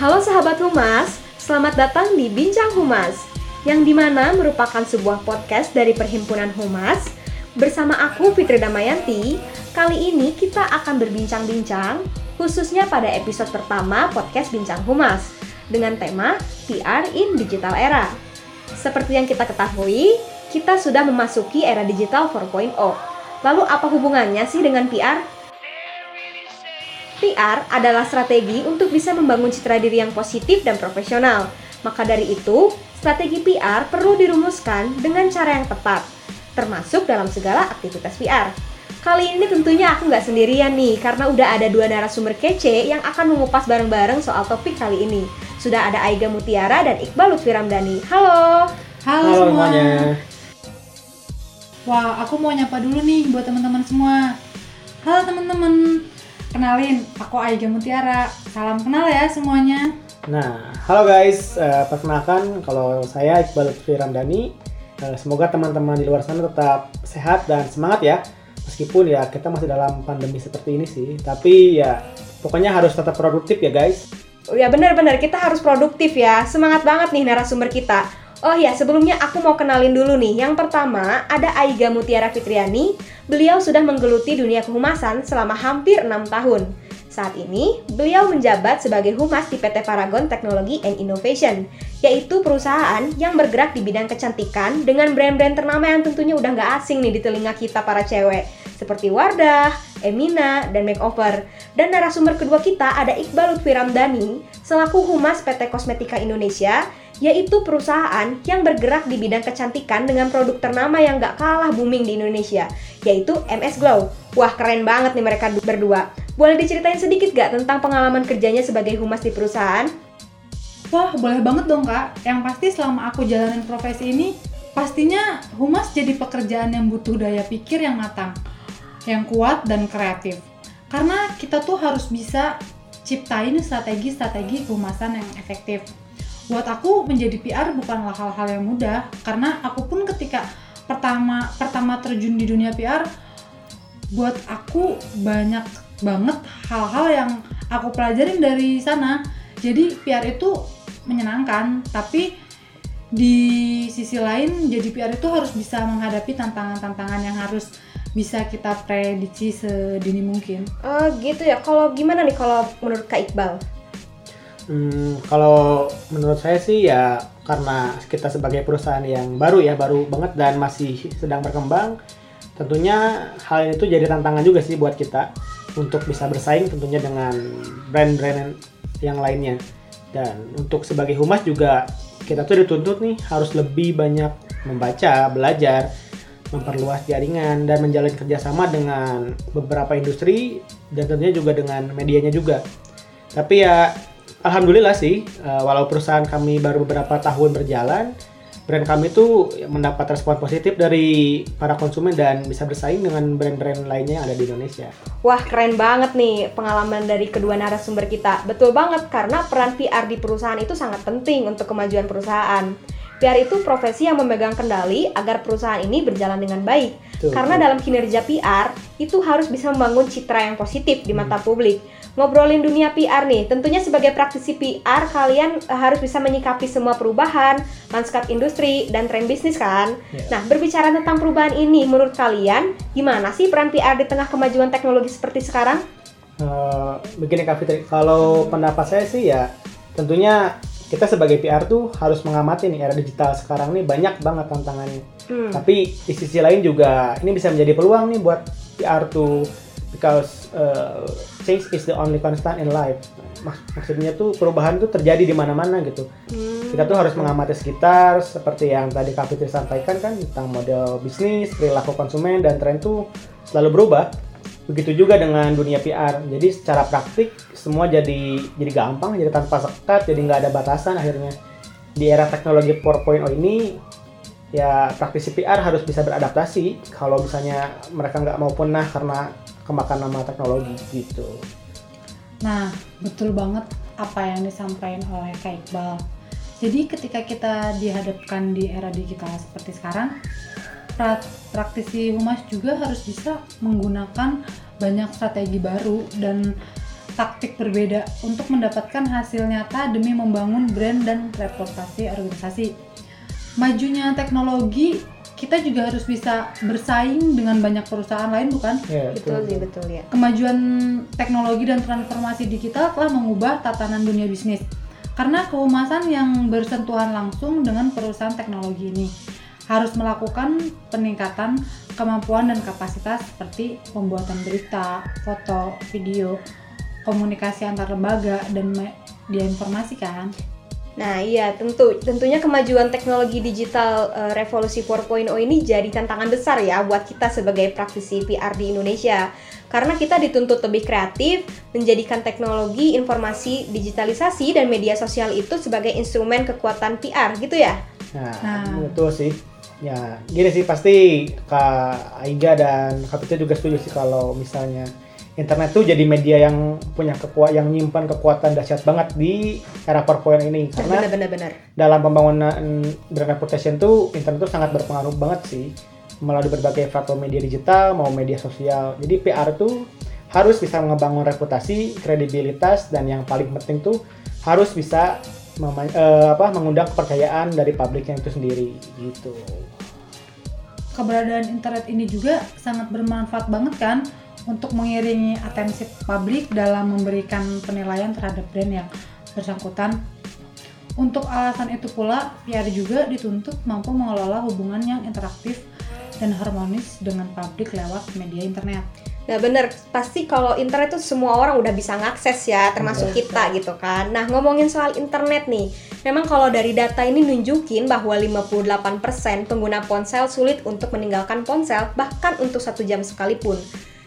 Halo sahabat Humas, selamat datang di Bincang Humas, yang di mana merupakan sebuah podcast dari Perhimpunan Humas. Bersama aku Fitri Damayanti, kali ini kita akan berbincang-bincang khususnya pada episode pertama podcast Bincang Humas dengan tema PR in Digital Era. Seperti yang kita ketahui, kita sudah memasuki era digital 4.0. Lalu apa hubungannya sih dengan PR? PR adalah strategi untuk bisa membangun citra diri yang positif dan profesional. Maka dari itu, strategi PR perlu dirumuskan dengan cara yang tepat, termasuk dalam segala aktivitas PR. Kali ini tentunya aku nggak sendirian nih, karena udah ada dua narasumber kece yang akan mengupas bareng-bareng soal topik kali ini. Sudah ada Aiga Mutiara dan Iqbal Lutfi Ramdhani. Halo! Halo, Halo semua. semuanya. Wah, aku mau nyapa dulu nih buat teman-teman semua. Halo teman-teman. Kenalin, aku Aiga Mutiara. Salam kenal ya semuanya. Nah, halo guys, Eh, perkenalkan kalau saya Iqbal Lutfi Ramdhani. Eh, semoga teman-teman di luar sana tetap sehat dan semangat ya. Meskipun ya kita masih dalam pandemi seperti ini sih, tapi ya pokoknya harus tetap produktif ya guys. Oh ya benar-benar kita harus produktif ya. Semangat banget nih narasumber kita. Oh ya, sebelumnya aku mau kenalin dulu nih. Yang pertama, ada Aiga Mutiara Fitriani. Beliau sudah menggeluti dunia kehumasan selama hampir enam tahun. Saat ini, beliau menjabat sebagai humas di PT Paragon Technology and Innovation, yaitu perusahaan yang bergerak di bidang kecantikan dengan brand-brand ternama yang tentunya udah nggak asing nih di telinga kita para cewek, seperti Wardah, Emina, dan Makeover. Dan narasumber kedua kita ada Iqbal Lutfi Ramdhani, selaku humas PT Kosmetika Indonesia, yaitu perusahaan yang bergerak di bidang kecantikan dengan produk ternama yang nggak kalah booming di Indonesia, yaitu MS Glow. Wah, keren banget nih mereka berdua. Boleh diceritain sedikit gak tentang pengalaman kerjanya sebagai humas di perusahaan? Wah, boleh banget dong kak. Yang pasti selama aku jalanin profesi ini, pastinya humas jadi pekerjaan yang butuh daya pikir yang matang, yang kuat dan kreatif. Karena kita tuh harus bisa ciptain strategi-strategi kehumasan yang efektif. Buat aku menjadi PR bukanlah hal-hal yang mudah, karena aku pun ketika pertama pertama terjun di dunia PR, buat aku banyak banget hal-hal yang aku pelajarin dari sana. Jadi PR itu menyenangkan, tapi di sisi lain jadi PR itu harus bisa menghadapi tantangan-tantangan yang harus bisa kita prediksi sedini mungkin. Oh gitu ya, kalau gimana nih kalau menurut Kak Iqbal? Hmm, kalau menurut saya sih ya karena kita sebagai perusahaan yang baru ya, baru banget dan masih sedang berkembang, tentunya hal itu jadi tantangan juga sih buat kita untuk bisa bersaing tentunya dengan brand-brand yang lainnya. Dan untuk sebagai humas juga kita tuh dituntut nih harus lebih banyak membaca, belajar, memperluas jaringan dan menjalin kerjasama dengan beberapa industri dan tentunya juga dengan medianya juga. Tapi ya alhamdulillah sih, eh, walau perusahaan kami baru beberapa tahun berjalan, brand kami tuh mendapat respon positif dari para konsumen dan bisa bersaing dengan brand-brand lainnya yang ada di Indonesia. Wah keren banget nih pengalaman dari kedua narasumber kita. Betul banget karena peran PR di perusahaan itu sangat penting untuk kemajuan perusahaan. PR itu profesi yang memegang kendali agar perusahaan ini berjalan dengan baik. Betul. Karena dalam kinerja PR itu harus bisa membangun citra yang positif di mata publik. Ngobrolin dunia PR nih, tentunya sebagai praktisi PR kalian eh, harus bisa menyikapi semua perubahan, lanskap industri dan tren bisnis kan. Ya. Nah, berbicara tentang perubahan ini menurut kalian gimana sih peran PR di tengah kemajuan teknologi seperti sekarang? Eh, begini Kak Fitri, kalau pendapat saya sih ya tentunya kita sebagai PR tuh harus mengamati nih era digital sekarang nih banyak banget tantangannya. Hmm. Tapi di sisi lain juga ini bisa menjadi peluang nih buat PR tuh because uh, change is the only constant in life. Mak- maksudnya tuh perubahan tuh terjadi di mana-mana gitu. Hmm. Kita tuh harus mengamati sekitar seperti yang tadi Kak Fitri sampaikan kan tentang model bisnis, perilaku konsumen dan tren tuh selalu berubah. Begitu juga dengan dunia PR. Jadi secara praktik semua jadi jadi gampang, jadi tanpa sekat, jadi nggak ada batasan akhirnya. Di era teknologi 4.0 ini ya praktisi PR harus bisa beradaptasi kalau misalnya mereka nggak mau punah karena kemakan nama teknologi gitu. Nah, betul banget apa yang disampaikan oleh Kak Iqbal. Jadi ketika kita dihadapkan di era digital seperti sekarang, praktisi humas juga harus bisa menggunakan banyak strategi baru dan taktik berbeda untuk mendapatkan hasil nyata demi membangun brand dan reputasi organisasi. Majunya teknologi, kita juga harus bisa bersaing dengan banyak perusahaan lain bukan? Ya, Betul sih, betul ya. Kemajuan teknologi dan transformasi digital telah mengubah tatanan dunia bisnis. Karena kehumasan yang bersentuhan langsung dengan perusahaan teknologi ini harus melakukan peningkatan kemampuan dan kapasitas seperti pembuatan berita, foto, video, komunikasi antar lembaga dan media informasi kan. Nah, iya, tentu tentunya kemajuan teknologi digital eh, revolusi 4.0 ini jadi tantangan besar ya buat kita sebagai praktisi PR di Indonesia. Karena kita dituntut lebih kreatif, menjadikan teknologi, informasi, digitalisasi dan media sosial itu sebagai instrumen kekuatan PR gitu ya. Nah, Nah. betul sih. Ya, gini sih pasti Kak Aiga dan Kak Putri juga setuju sih kalau misalnya internet tuh jadi media yang punya kekuatan yang nyimpan kekuatan dahsyat banget di era 4.0 ini karena Benar-benar benar. dalam pembangunan brand reputation tuh internet tuh sangat berpengaruh banget sih melalui berbagai platform media digital mau media sosial jadi PR tuh harus bisa ngebangun reputasi kredibilitas dan yang paling penting tuh harus bisa eh, apa mengundang kepercayaan dari publiknya itu sendiri gitu Keberadaan internet ini juga sangat bermanfaat banget kan untuk mengiringi atensi publik dalam memberikan penilaian terhadap brand yang bersangkutan. Untuk alasan itu pula, PR juga dituntut mampu mengelola hubungan yang interaktif dan harmonis dengan publik lewat media internet. Nah bener, pasti kalau internet tuh semua orang udah bisa ngakses ya, termasuk kita gitu kan. Nah ngomongin soal internet nih, memang kalau dari data ini nunjukin bahwa 58% pengguna ponsel sulit untuk meninggalkan ponsel, bahkan untuk satu jam sekalipun.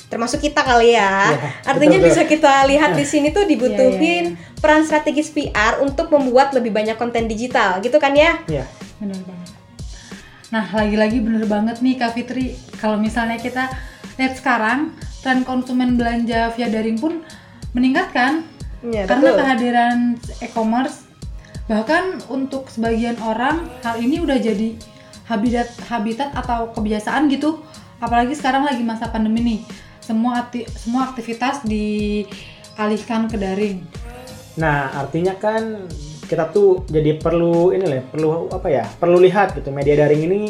Termasuk kita kali ya. Iya, Artinya betul, bisa kita lihat di sini tuh dibutuhin Iya, iya, peran strategis PR untuk membuat lebih banyak konten digital, gitu kan ya? ya Bener banget. Nah, lagi-lagi bener banget nih Kak Fitri, kalau misalnya kita lihat sekarang, tren konsumen belanja via daring pun meningkat kan? Iya, Karena betul. kehadiran e-commerce, bahkan untuk sebagian orang, hal ini udah jadi habitat habitat atau kebiasaan gitu. Apalagi sekarang lagi masa pandemi nih, semua akti- semua aktivitas dialihkan ke daring. Nah, artinya kan kita tuh jadi perlu ini lah, perlu apa ya? Perlu lihat gitu media daring ini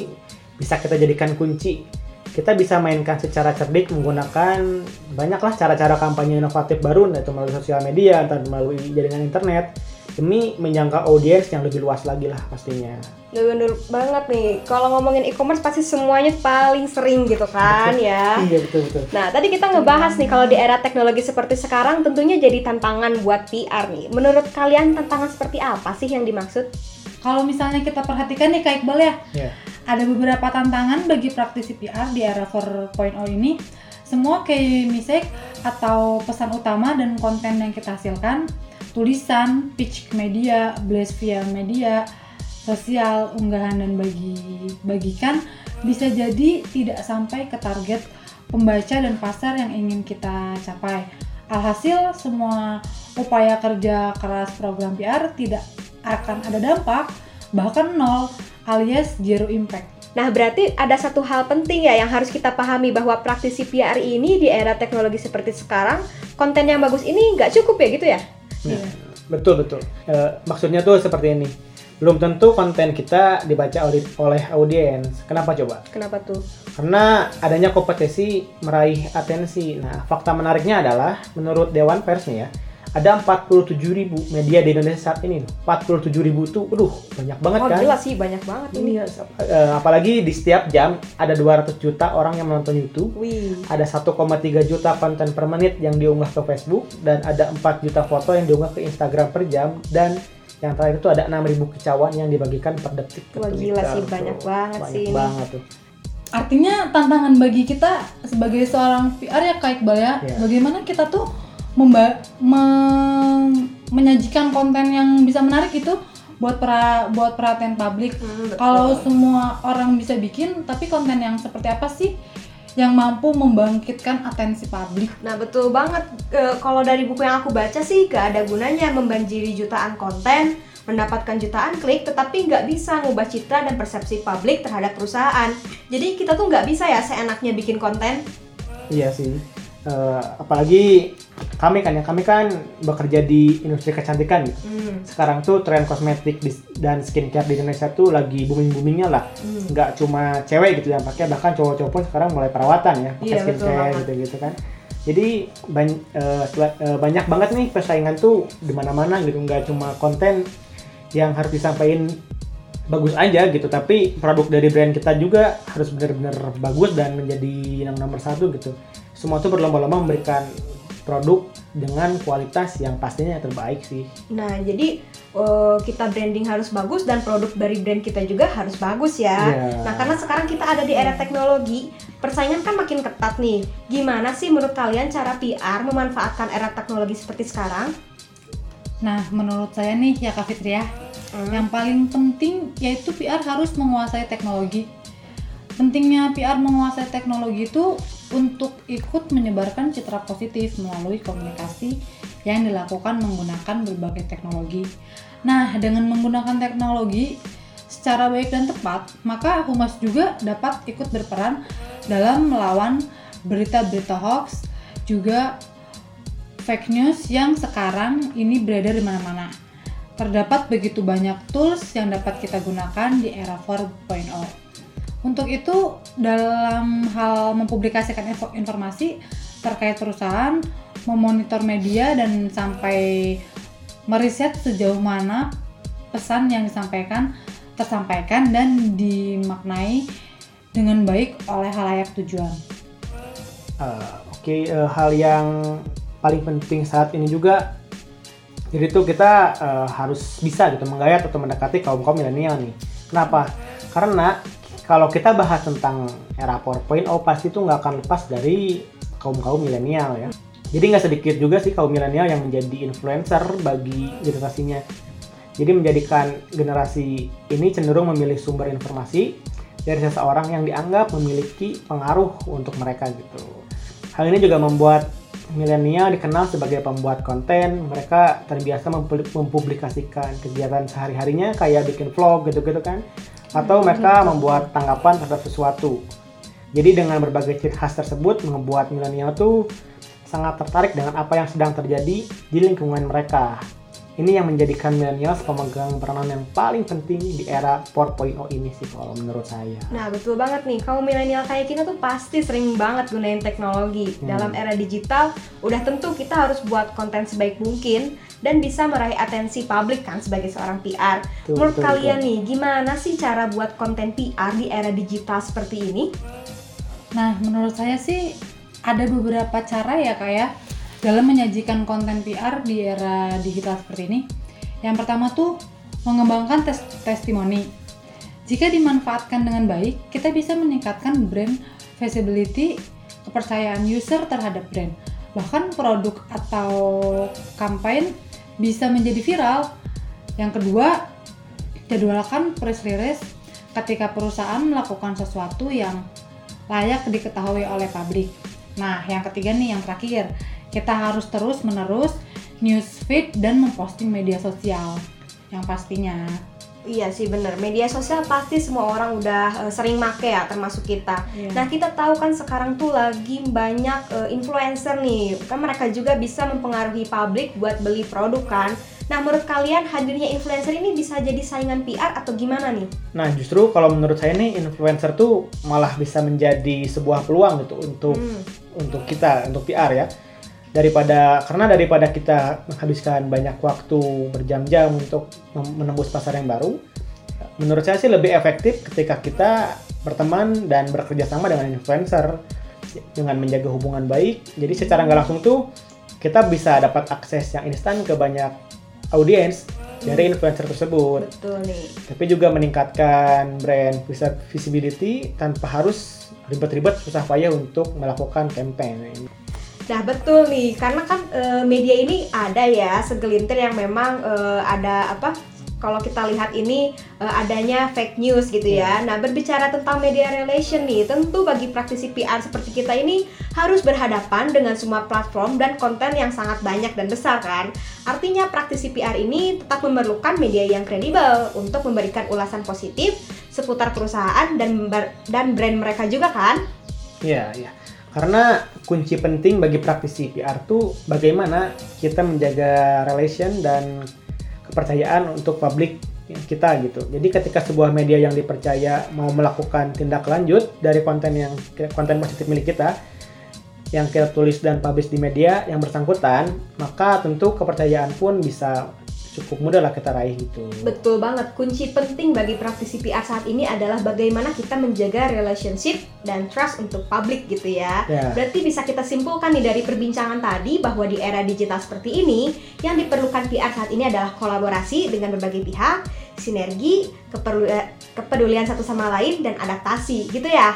bisa kita jadikan kunci. Kita bisa mainkan secara cerdik menggunakan banyaklah cara-cara kampanye inovatif baru entah itu melalui sosial media, entah melalui jaringan internet demi menjangkau audiens yang lebih luas lagi lah pastinya. Bener banget nih. Kalau ngomongin e-commerce pasti semuanya paling sering gitu kan ya. Iya betul betul. Nah, tadi kita ngebahas nih kalau di era teknologi seperti sekarang tentunya jadi tantangan buat PR nih. Menurut kalian tantangan seperti apa sih yang dimaksud? Kalau misalnya kita perhatikan nih Kak Iqbal ya, Ya. Ada beberapa tantangan bagi praktisi PR di era 4.0 ini. Semua key message atau pesan utama dan konten yang kita hasilkan, tulisan, pitch media, blast via media, sosial, unggahan dan bagi bagikan bisa jadi tidak sampai ke target pembaca dan pasar yang ingin kita capai. Alhasil semua upaya kerja keras program PR tidak akan ada dampak, bahkan nol alias zero impact. Nah, berarti ada satu hal penting ya yang harus kita pahami bahwa praktisi PR ini di era teknologi seperti sekarang, konten yang bagus ini nggak cukup ya gitu ya? Nah, Iya. Betul betul. Eh, maksudnya tuh seperti ini. Belum tentu konten kita dibaca oleh oleh audiens. Kenapa coba? Kenapa tuh? Karena adanya kompetisi meraih atensi. Nah, fakta menariknya adalah menurut Dewan Pers nih ya, ada 47.000 media di Indonesia saat ini. 47.000 tuh, aduh, banyak banget Oh, kan? jelas sih banyak banget ini. Iya, eh, apalagi di setiap jam ada 200 juta orang yang menonton YouTube. Wih. Ada 1,3 juta konten per menit yang diunggah ke Facebook dan ada 4 juta foto yang diunggah ke Instagram per jam dan yang terakhir itu ada 6.000 kicauan yang dibagikan per detik Wah, Twitter. gila sih, tuh. banyak banget banyak sih ini. banget tuh. Artinya tantangan bagi kita sebagai seorang PR ya Kak Iqbal ya, Iya. bagaimana kita tuh memba me- menyajikan konten yang bisa menarik itu buat pra, buat perhatian publik. Hmm. Kalau semua orang bisa bikin, tapi konten yang seperti apa sih yang mampu membangkitkan atensi publik? Nah betul banget. E, kalau dari buku yang aku baca sih gak ada gunanya membanjiri jutaan konten mendapatkan jutaan klik, tetapi nggak bisa ngubah citra dan persepsi publik terhadap perusahaan. Jadi kita tuh nggak bisa ya seenaknya bikin konten. Iya sih. Eh, apalagi kami kan ya, kami kan bekerja di industri kecantikan gitu. Hmm. Sekarang tuh tren kosmetik dan skincare di Indonesia tuh lagi booming-boomingnya lah. Hmm. Nggak cuma cewek gitu yang pakai, bahkan cowok-cowok pun sekarang mulai perawatan ya, pakai Iya, betul skincare gitu-gitu kan. Jadi ban- sela- eh, banyak banget nih persaingan tuh di mana-mana gitu, nggak cuma konten yang harus disampaikan bagus aja gitu, tapi produk dari brand kita juga harus benar-benar bagus dan menjadi yang nomor satu gitu. Semua tuh berlomba-lomba memberikan produk dengan kualitas yang pastinya terbaik sih. Nah, jadi eh, kita branding harus bagus dan produk dari brand kita juga harus bagus ya. Iya. Nah, karena sekarang kita ada di era teknologi, persaingan kan makin ketat nih. Gimana sih menurut kalian cara PR memanfaatkan era teknologi seperti sekarang? Nah, menurut saya nih ya Kak Fitria, yang paling penting yaitu PR harus menguasai teknologi. Pentingnya PR menguasai teknologi itu untuk ikut menyebarkan citra positif melalui komunikasi yang dilakukan menggunakan berbagai teknologi. Nah, dengan menggunakan teknologi secara baik dan tepat, maka humas juga dapat ikut berperan dalam melawan berita-berita hoax, juga fake news yang sekarang ini beredar di mana-mana. Terdapat begitu banyak tools yang dapat kita gunakan di era 4.0. Untuk itu, dalam hal mempublikasikan info- informasi terkait perusahaan, memonitor media dan sampai meriset sejauh mana pesan yang disampaikan tersampaikan dan dimaknai dengan baik oleh halayak tujuan. Uh, Oke, uh, hal yang paling penting saat ini juga, jadi tuh kita uh, harus bisa gitu menggayat atau mendekati kaum kaum milenial nih. Kenapa? Karena kalau kita bahas tentang era 4.0 pasti itu nggak akan lepas dari kaum kaum milenial ya. Jadi nggak sedikit juga sih kaum milenial yang menjadi influencer bagi generasinya. Jadi menjadikan generasi ini cenderung memilih sumber informasi dari seseorang yang dianggap memiliki pengaruh untuk mereka gitu. Hal ini juga membuat milenial dikenal sebagai pembuat konten. Mereka terbiasa mempu- mempublikasikan kegiatan sehari-harinya kayak bikin vlog gitu-gitu kan. Atau mereka membuat tanggapan terhadap sesuatu. Jadi dengan berbagai ciri khas tersebut membuat milenial tuh sangat tertarik dengan apa yang sedang terjadi di lingkungan mereka. Ini yang menjadikan milenial pemegang peranan yang paling penting di era 4.0 ini sih kalau menurut saya. Nah, betul banget nih. Kaum milenial kayak kita tuh pasti sering banget gunain teknologi. Hmm. Dalam era digital, udah tentu kita harus buat konten sebaik mungkin dan bisa meraih atensi publik kan sebagai seorang PR. Betul, Menurut betul, kalian betul. nih, gimana sih cara buat konten PR di era digital seperti ini? Nah, menurut saya sih ada beberapa cara ya kak ya dalam menyajikan konten PR di era digital seperti ini. Yang pertama tuh mengembangkan tes testimoni. Jika dimanfaatkan dengan baik, kita bisa meningkatkan brand visibility, kepercayaan user terhadap brand. Bahkan produk atau campaign bisa menjadi viral. Yang kedua, jadwalkan press release ketika perusahaan melakukan sesuatu yang layak diketahui oleh publik. Nah, yang ketiga nih, yang terakhir, kita harus terus menerus newsfeed dan memposting media sosial yang pastinya. Iya sih bener, media sosial pasti semua orang udah eh, sering make ya termasuk kita Iya. Nah kita tahu kan sekarang tuh lagi banyak eh, influencer nih Kan mereka juga bisa mempengaruhi publik buat beli produk kan Nah menurut kalian hadirnya influencer ini bisa jadi saingan PR atau gimana nih? Nah justru kalau menurut saya nih influencer tuh malah bisa menjadi sebuah peluang gitu untuk Hmm. untuk kita untuk PR ya daripada karena daripada kita menghabiskan banyak waktu berjam-jam untuk menembus pasar yang baru menurut saya sih lebih efektif ketika kita berteman dan bekerja sama dengan influencer dengan menjaga hubungan baik. Jadi secara nggak langsung tuh kita bisa dapat akses yang instan ke banyak audiens dari influencer tersebut. Betul nih tapi juga meningkatkan brand visi- visibility tanpa harus ribet-ribet susah payah untuk melakukan campaign. Nah betul nih, karena kan eh, media ini ada ya segelintir yang memang eh, ada apa kalau kita lihat ini eh, adanya fake news gitu ya. Nah, berbicara tentang media relation nih, tentu bagi praktisi PR seperti kita ini harus berhadapan dengan semua platform dan konten yang sangat banyak dan besar kan. Artinya praktisi PR ini tetap memerlukan media yang kredibel untuk memberikan ulasan positif seputar perusahaan dan dan brand mereka juga kan. Iya, iya. Karena kunci penting bagi praktisi PR tuh bagaimana kita menjaga relation dan kepercayaan untuk publik kita gitu. Jadi ketika sebuah media yang dipercaya mau melakukan tindak lanjut dari konten yang konten positif milik kita yang kita tulis dan publish di media yang bersangkutan, maka tentu kepercayaan pun bisa cukup mudah lah kita raih gitu. Betul banget, kunci penting bagi praktisi PR saat ini adalah bagaimana kita menjaga relationship dan trust untuk publik gitu ya. Ya. Berarti bisa kita simpulkan nih dari perbincangan tadi bahwa di era digital seperti ini, yang diperlukan PR saat ini adalah kolaborasi dengan berbagai pihak, sinergi, keperlu- kepedulian satu sama lain, dan adaptasi gitu ya.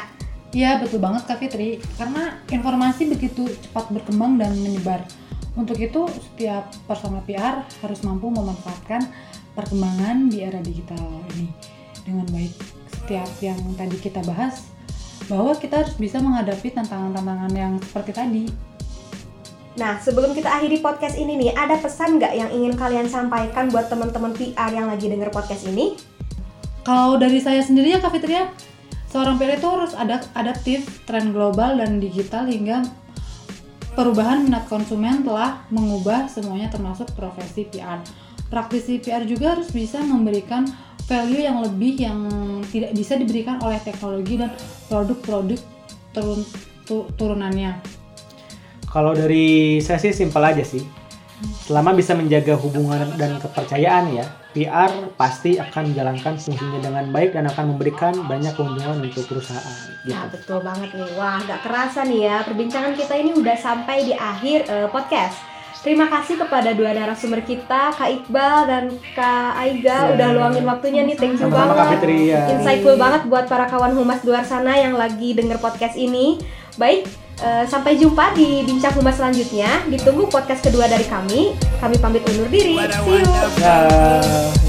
Iya betul banget Kak Fitri, karena informasi begitu cepat berkembang dan menyebar. Untuk itu setiap personal PR harus mampu memanfaatkan perkembangan di era digital ini dengan baik. Setiap yang tadi kita bahas, bahwa kita harus bisa menghadapi tantangan-tantangan yang seperti tadi. Nah, sebelum kita akhiri podcast ini nih, ada pesan nggak yang ingin kalian sampaikan buat teman-teman PR yang lagi denger podcast ini? Kalau dari saya sendiri ya Kak Fitri ya, seorang PR itu harus ada adaptif tren global dan digital hingga perubahan minat konsumen telah mengubah semuanya termasuk profesi PR. Praktisi PR juga harus bisa memberikan value yang lebih yang tidak bisa diberikan oleh teknologi dan produk-produk turun tu- turunannya. Kalau dari saya sih simpel aja sih. Selama bisa menjaga hubungan dan kepercayaan ya, PR pasti akan menjalankan fungsinya dengan baik dan akan memberikan banyak keuntungan untuk perusahaan. Gitu. Nah, betul banget nih. Wah, gak kerasa nih ya, perbincangan kita ini udah sampai di akhir eh, podcast. Terima kasih kepada dua narasumber kita, Kak Iqbal dan Kak Aiga, Ya. udah luangin waktunya nih. Thank you Sama-sama Kak banget. Fitri ya. Insightful banget buat para kawan humas luar sana yang lagi denger podcast ini. Baik, eh, sampai jumpa di bincang humas selanjutnya. Ditunggu podcast kedua dari kami. Kami pamit undur diri. See you. Ya.